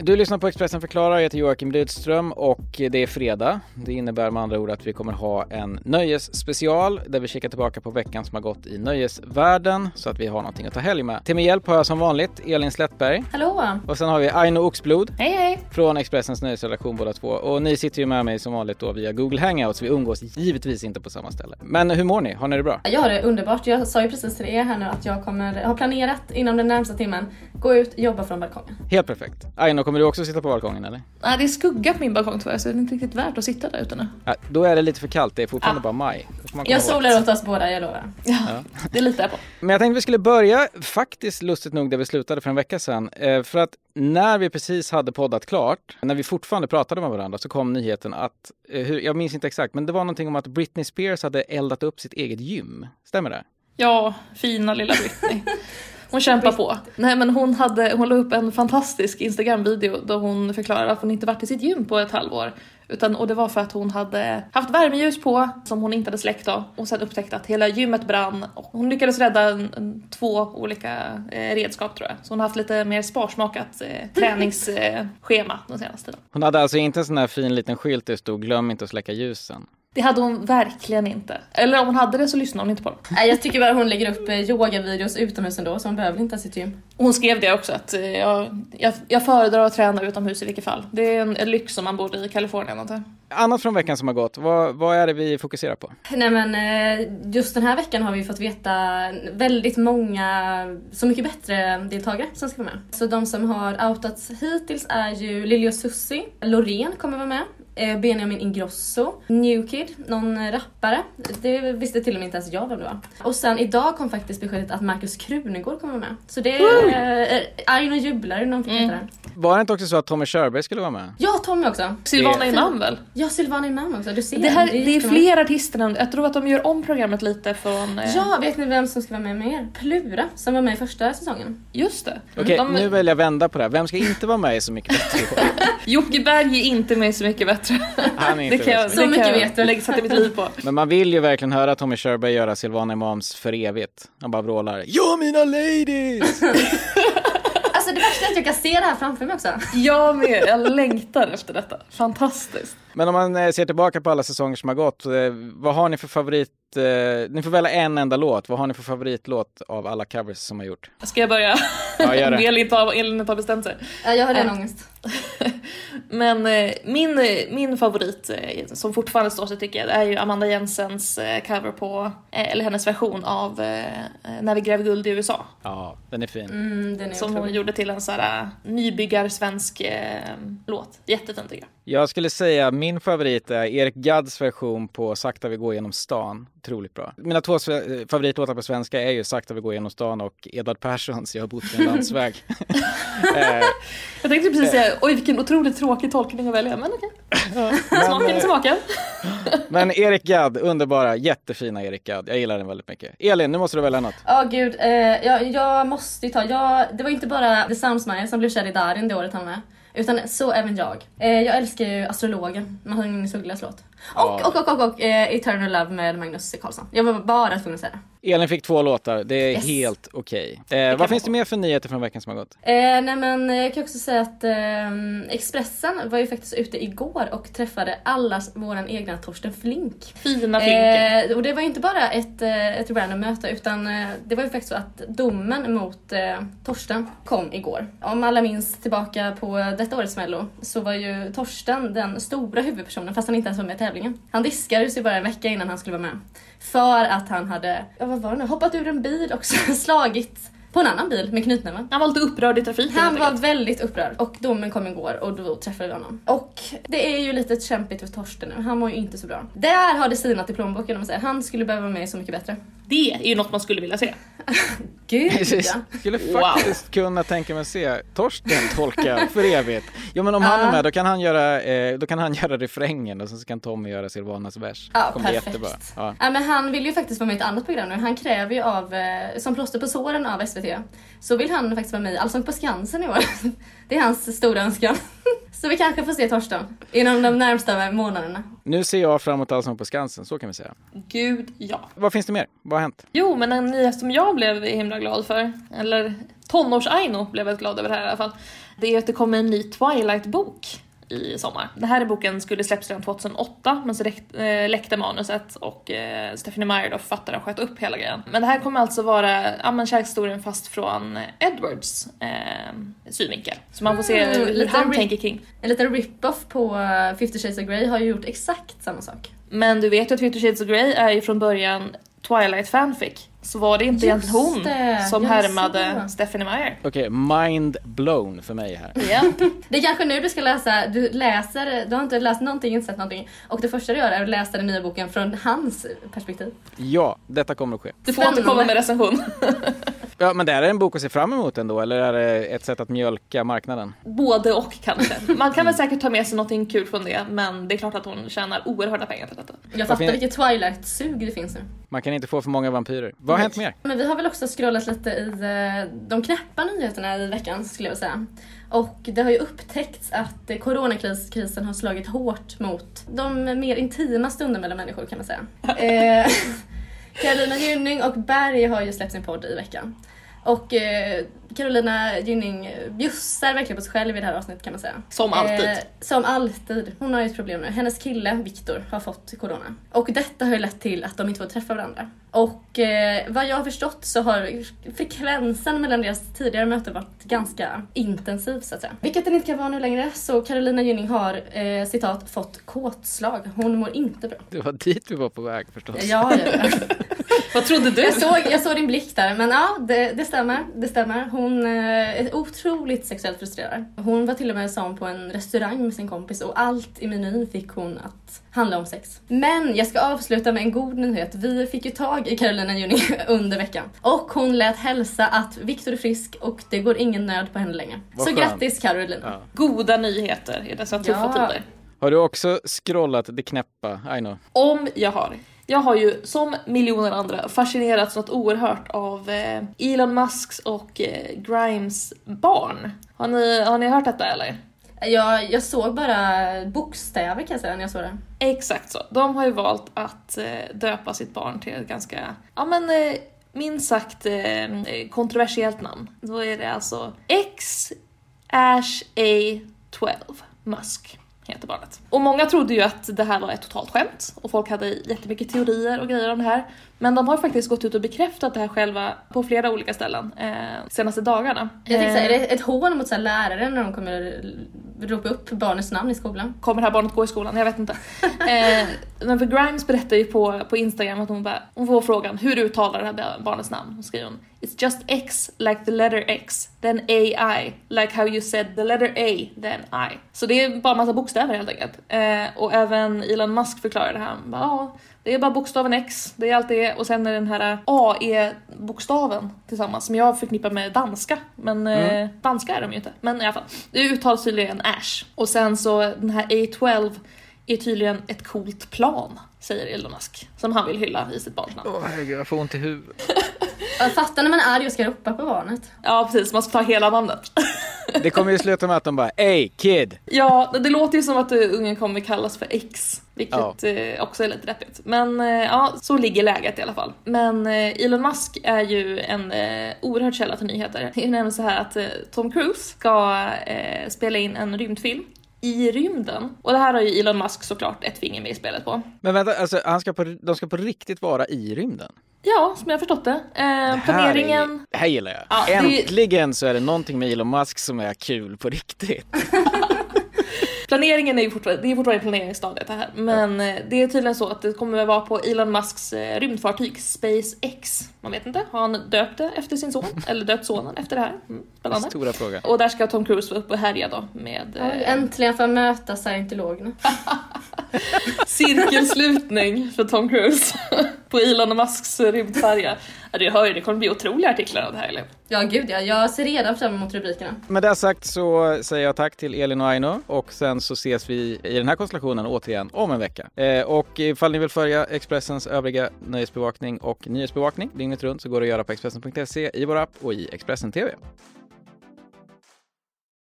Du lyssnar på Expressen förklarar, jag heter Joakim Rydström och det är fredag. Det innebär med andra ord att vi kommer ha en nöjesspecial där vi kikar tillbaka på veckan som har gått i nöjesvärlden så att vi har någonting att ta helg med. Till min hjälp har jag som vanligt Elin Slättberg Hallå! och sen har vi Aino Oxblod Hej hej! från Expressens nöjesredaktion båda två och ni sitter ju med mig som vanligt då via Google Hangouts. Vi umgås givetvis inte på samma ställe. Men hur mår ni? Har ni det bra? Jag har det underbart. Jag sa ju precis till er här nu att jag kommer, har planerat inom den närmsta timmen gå ut, jobba från balkongen. Helt perfekt. Aino, kommer du också sitta på balkongen eller? Nej, det är skugga på min balkong tyvärr så det är inte riktigt värt att sitta där ute nu. Ja, då är det lite för kallt, det är fortfarande Ah. bara maj. Jag solar åt oss båda, jag lovar. Ja, det litar jag på. Men jag tänkte vi skulle börja, faktiskt lustigt nog, där vi slutade för en vecka sedan. Eh, för att när vi precis hade poddat klart, när vi fortfarande pratade med varandra, så kom nyheten att, eh, jag minns inte exakt, men det var någonting om att Britney Spears hade eldat upp sitt eget gym. Stämmer det? Ja, fina lilla Britney. Hon kämpar på. Nej men hon, hade, hon la upp en fantastisk Instagram-video där hon förklarade att hon inte varit i sitt gym på ett halvår. Utan, och det var för att hon hade haft värmeljus på som hon inte hade släckt då och sen upptäckte att hela gymmet brann. Och hon lyckades rädda en, en, två olika eh, redskap tror jag. Så hon har haft lite mer sparsmakat eh, träningsschema eh, den senaste tiden. Hon hade alltså inte en sån här fin liten skylt där det stod glöm inte att släcka ljusen. Det hade hon verkligen inte. Eller om hon hade det så lyssnade hon inte på dem. Nej, jag tycker bara hon lägger upp eh, yogavideos utomhus ändå, så hon behöver inte ha sitt gym. Hon skrev det också att eh, jag, jag, jag föredrar att träna utomhus i vilket fall. Det är en, en lyx som man bor i Kalifornien antar. Annat från veckan som har gått, vad, vad är det vi fokuserar på? Nej men eh, just den här veckan har vi fått veta väldigt många Så mycket bättre-deltagare som ska vara med. Så de som har outats hittills är ju Lili och Susie, Loreen kommer vara med, Benjamin Ingrosso, Newkid, någon rappare. Det visste till och med inte ens jag vem det var. Och sen idag kom faktiskt beskedet att Markus Krunegård kommer med. Så det är eh, Aino jublar någon fick veta det. Var det inte också så att Tommy Körberg skulle vara med? Ja, Tommy också. Silvana Imam väl? Ja, Silvana Imam också. Du ser. Det, här, det är jättemånga. fler artister än, jag tror att de gör om programmet lite från... Eh, Ja, vet ni vem som ska vara med mer? Plura, som var med i första säsongen. Just det. Okej, De- nu väljer jag vända på det här. Vem ska inte vara med i Så mycket bättre? i? Jocke Berg är inte med Så mycket bättre. Han är inte det kan jag. Så det mycket jag vet sätta mitt liv på. Men man vill ju verkligen höra Tommy Körberg göra Silvana Imams för evigt. Han bara vrålar Ja mina ladies! Alltså det värsta är att jag kan se det här framför mig också. Jag med, jag längtar efter detta. Fantastiskt. Men om man eh, ser tillbaka på alla säsonger som har gått, eh, vad har ni för favorit? Eh, ni får välja en enda låt. Vad har ni för favoritlåt av alla covers som har gjort? Ska jag börja? Ja, gör det. Elin Elin tar bestämt sig. Ja, jag har Äh. ångest. Men min, min favorit, som fortfarande står sig tycker jag, är ju Amanda Jensens cover på, eller hennes version av När vi gräver guld i USA. Ja, den är fin. Mm, den är Som hon otrolig. gjorde till en sån här nybyggarsvensk låt. Jättefin tycker jag. Jag skulle säga min favorit är Erik Gadds version på Sakta vi går genom stan. Otroligt bra. Mina två eh, favoritlåtar på svenska är ju Sakta vi går genom stan och Edvard Perssons Jag har bott vid en landsväg. eh, Jag tänkte precis säga, oj vilken otroligt tråkig tolkning att välja, men okej. Smaken är smaken. men Erik Gadd, underbara, jättefina Erik Gadd. Jag gillar den väldigt mycket. Elin, nu måste du välja något. Ja gud, eh, jag, jag måste ju ta, jag, det var inte bara The Soundsmire som blev kär i Darin det året han var med. Utan så även jag. Eh, jag älskar ju Astrologen, Magnus Ugglas låt. Och, Ja. och, och, och, och eh, Eternal Love med Magnus C. Karlsson. Jag var bara tvungen att säga det. Elin fick två låtar, det är Yes. helt okej. Eh, kan vad finns det mer för nyheter från veckan som har gått? Eh, nej men eh, jag kan också säga att eh, Expressen var ju faktiskt ute igår och träffade allas våran egna Torsten Flink. Fina finken. Eh, och det var ju inte bara ett, eh, ett random möte utan eh, det var ju faktiskt så att domen mot eh, Torsten kom igår. Om alla minns tillbaka på detta årets mello så var ju Torsten den stora huvudpersonen fast han inte ens var med i tävlingen. Han diskades ju bara en vecka innan han skulle vara med. För att han hade, ja vad var det nu, hoppat ur en bil och slagit på en annan bil med knytnäven. Han var lite upprörd i trafiken. Han var väldigt upprörd och domen kom igår och då träffade vi honom. Och det är ju lite kämpigt för Torsten nu, han mår ju inte så bra. Där har det sinat i plånboken om man säger. Han skulle behöva vara med Så mycket bättre. Det är ju något man skulle vilja se. Gud ja. Skulle Wow. faktiskt kunna tänka mig att se Torsten tolka för evigt. Ja men om han är med då kan han göra, eh, då kan han göra refrängen och sen så kan Tommy göra Silvanas vers. Ja, Kommer bli perfekt. jättebra. Ja. Ja, men han vill ju faktiskt vara med i ett annat program nu. Han kräver ju av, eh, som plåster på såren av SVT, så vill han faktiskt vara med i Allsång på Skansen i år. Det är hans stora önskan. Så vi kanske får se Torsten inom de närmsta månaderna. Nu ser jag fram emot Allsång på Skansen, så kan vi säga. Gud, ja. Vad finns det mer? Vad har hänt? Jo, men en nyhet som jag blev himla glad för, eller Tonårs-Aino blev väldigt glad över det här i alla fall. Det är att det kommer en ny Twilight-bok i sommar. Den här boken skulle släppas redan 2008 men så äh, läckte manuset och äh, Stephanie Meyer, då författaren, sköt upp hela grejen. Men det här kommer alltså vara ja, men kärlekshistorien fast från Edwards äh, synvinkel. Så man får se mm, hur han tänker kring. En liten rip-off på uh, 50 Shades of Grey har ju gjort exakt samma sak. Men du vet ju att 50 Shades of Grey är ju från början Twilight fanfic så var det inte egentligen hon det, som härmade Stephanie Meyer. Okej, okay, mind blown för mig här. Ja. det är kanske nu du ska läsa, du läser, du har inte läst någonting, inte sett någonting och det första du gör är att läsa den nya boken från hans perspektiv. Ja, detta kommer att ske. Du får återkomma med recension. ja, men det är en bok att se fram emot ändå, eller är det ett sätt att mjölka marknaden? Både och kanske. Man kan väl säkert ta med sig någonting kul från det, men det är klart att hon tjänar oerhörda pengar på detta. Jag fattar vilket Twilight-sug det finns nu. Man kan inte få för många vampyrer. Vad har hänt mer? Men vi har väl också scrollat lite i eh, de knäppa nyheterna i veckan skulle jag säga. Och det har ju upptäckts att coronakrisen har slagit hårt mot de mer intima stunderna mellan människor kan man säga. eh, Carolina Gynning och Berg har ju släppt sin podd i veckan. Och eh, Carolina Gynning bjussar verkligen på sig själv i det här avsnittet kan man säga. Som alltid. Eh, som alltid. Hon har ju ett problem nu. Hennes kille Viktor har fått corona. Och detta har ju lett till att de inte får träffa varandra. Och eh, vad jag har förstått så har frekvensen mellan deras tidigare möten varit ganska intensiv så att säga. Vilket den inte kan vara nu längre. Så Carolina Gynning har eh, citat fått kåtslag. Hon mår inte bra. Det var dit vi var på väg förstås. Ja, ja, ja. vad trodde du? Jag såg, jag såg din blick där men ja, det, det stämmer. Det stämmer. Hon eh, är otroligt sexuellt frustrerad. Hon var till och med som på en restaurang med sin kompis och allt i menyn fick hon att handla om sex. Men jag ska avsluta med en god nyhet. Vi fick ju tag i Carolina Gynning under veckan och hon lät hälsa att Viktor är frisk och det går ingen nöd på henne längre. Vad Så skönt. grattis Carolina. Ja. Goda nyheter i dessa tuffa ja. tider. Har du också scrollat det knäppa, Aino? Om jag har. Jag har ju som miljoner andra fascinerats något oerhört av eh, Elon Musks och eh, Grimes barn. Har ni, har ni hört detta eller? Jag, jag såg bara bokstäver kan jag säga när jag såg det. Exakt så. De har ju valt att eh, döpa sitt barn till ett ganska, ja men eh, minst sagt eh, kontroversiellt namn. Då är det alltså X Ash A12 Musk heter barnet. Och många trodde ju att det här var ett totalt skämt och folk hade jättemycket teorier och grejer om det här. Men de har faktiskt gått ut och bekräftat det här själva på flera olika ställen eh, senaste dagarna. Jag tänkte, är det ett hån mot så lärare när de kommer ropa upp barnets namn i skolan? Kommer det här barnet gå i skolan? Jag vet inte. eh, men för Grimes berättar ju på, på Instagram att hon, bara, hon får frågan hur uttalar det här barnets namn? Hon skriver hon It's just X like the letter X, then AI, like how you said the letter A, then I. Så det är bara massa bokstäver helt enkelt. Eh, och även Elon Musk förklarar det här. Bara, det är bara bokstaven X, det är allt det och sen är den här AE-bokstaven tillsammans som jag förknippar med danska. Men mm. eh, danska är de ju inte. Men i alla fall, det uttalas tydligen Ash. Och sen så den här A12 är tydligen ett coolt plan, säger Elon Musk. Som han vill hylla i sitt barns namn. Åh oh, herregud, jag får ont i huvudet. Fattar när man är arg och ska ropa på barnet. Ja precis, man ska ta hela namnet. Det kommer ju sluta med att de bara Ey kid! Ja, det låter ju som att ungen kommer kallas för X. Vilket ja. Eh, också är lite deppigt. Men eh, ja, så ligger läget i alla fall. Men eh, Elon Musk är ju en oerhörd källa till nyheter. Det är nämligen så här att Tom Cruise ska spela in en rymdfilm i rymden. Och det här har ju Elon Musk såklart ett finger med i spelet på. Men vänta, alltså, han ska på, de ska på riktigt vara i rymden? Ja, som jag har förstått det. Eh, det planeringen... Är, det här gillar jag. Ja, Äntligen det... så är det någonting med Elon Musk som är kul på riktigt. Planeringen är ju fortfarande, det är fortfarande planeringsstadiet det här. Men ja. Eh, det är tydligen så att det kommer att vara på Elon Musks eh, rymdfartyg SpaceX. Man vet inte, har han döpt det efter sin son? Eller döpt sonen efter det här? Mm, spännande. Stora fråga. Och där ska Tom Cruise vara uppe och härja då med... Ja, eh... Äntligen få möta scientologerna. Cirkelslutning för Tom Cruise på Elon Musks rymdfärja. Ja, du hör ju, det kommer bli otroliga artiklar av det här, eller? Ja, gud ja. Jag ser redan fram emot rubrikerna. Med det sagt så säger jag tack till Elin och Aino och sen så ses vi i den här konstellationen återigen om en vecka. Eh, och ifall ni vill följa Expressens övriga nöjesbevakning och nyhetsbevakning dygnet runt så går det att göra på Expressen.se, i vår app och i Expressen TV.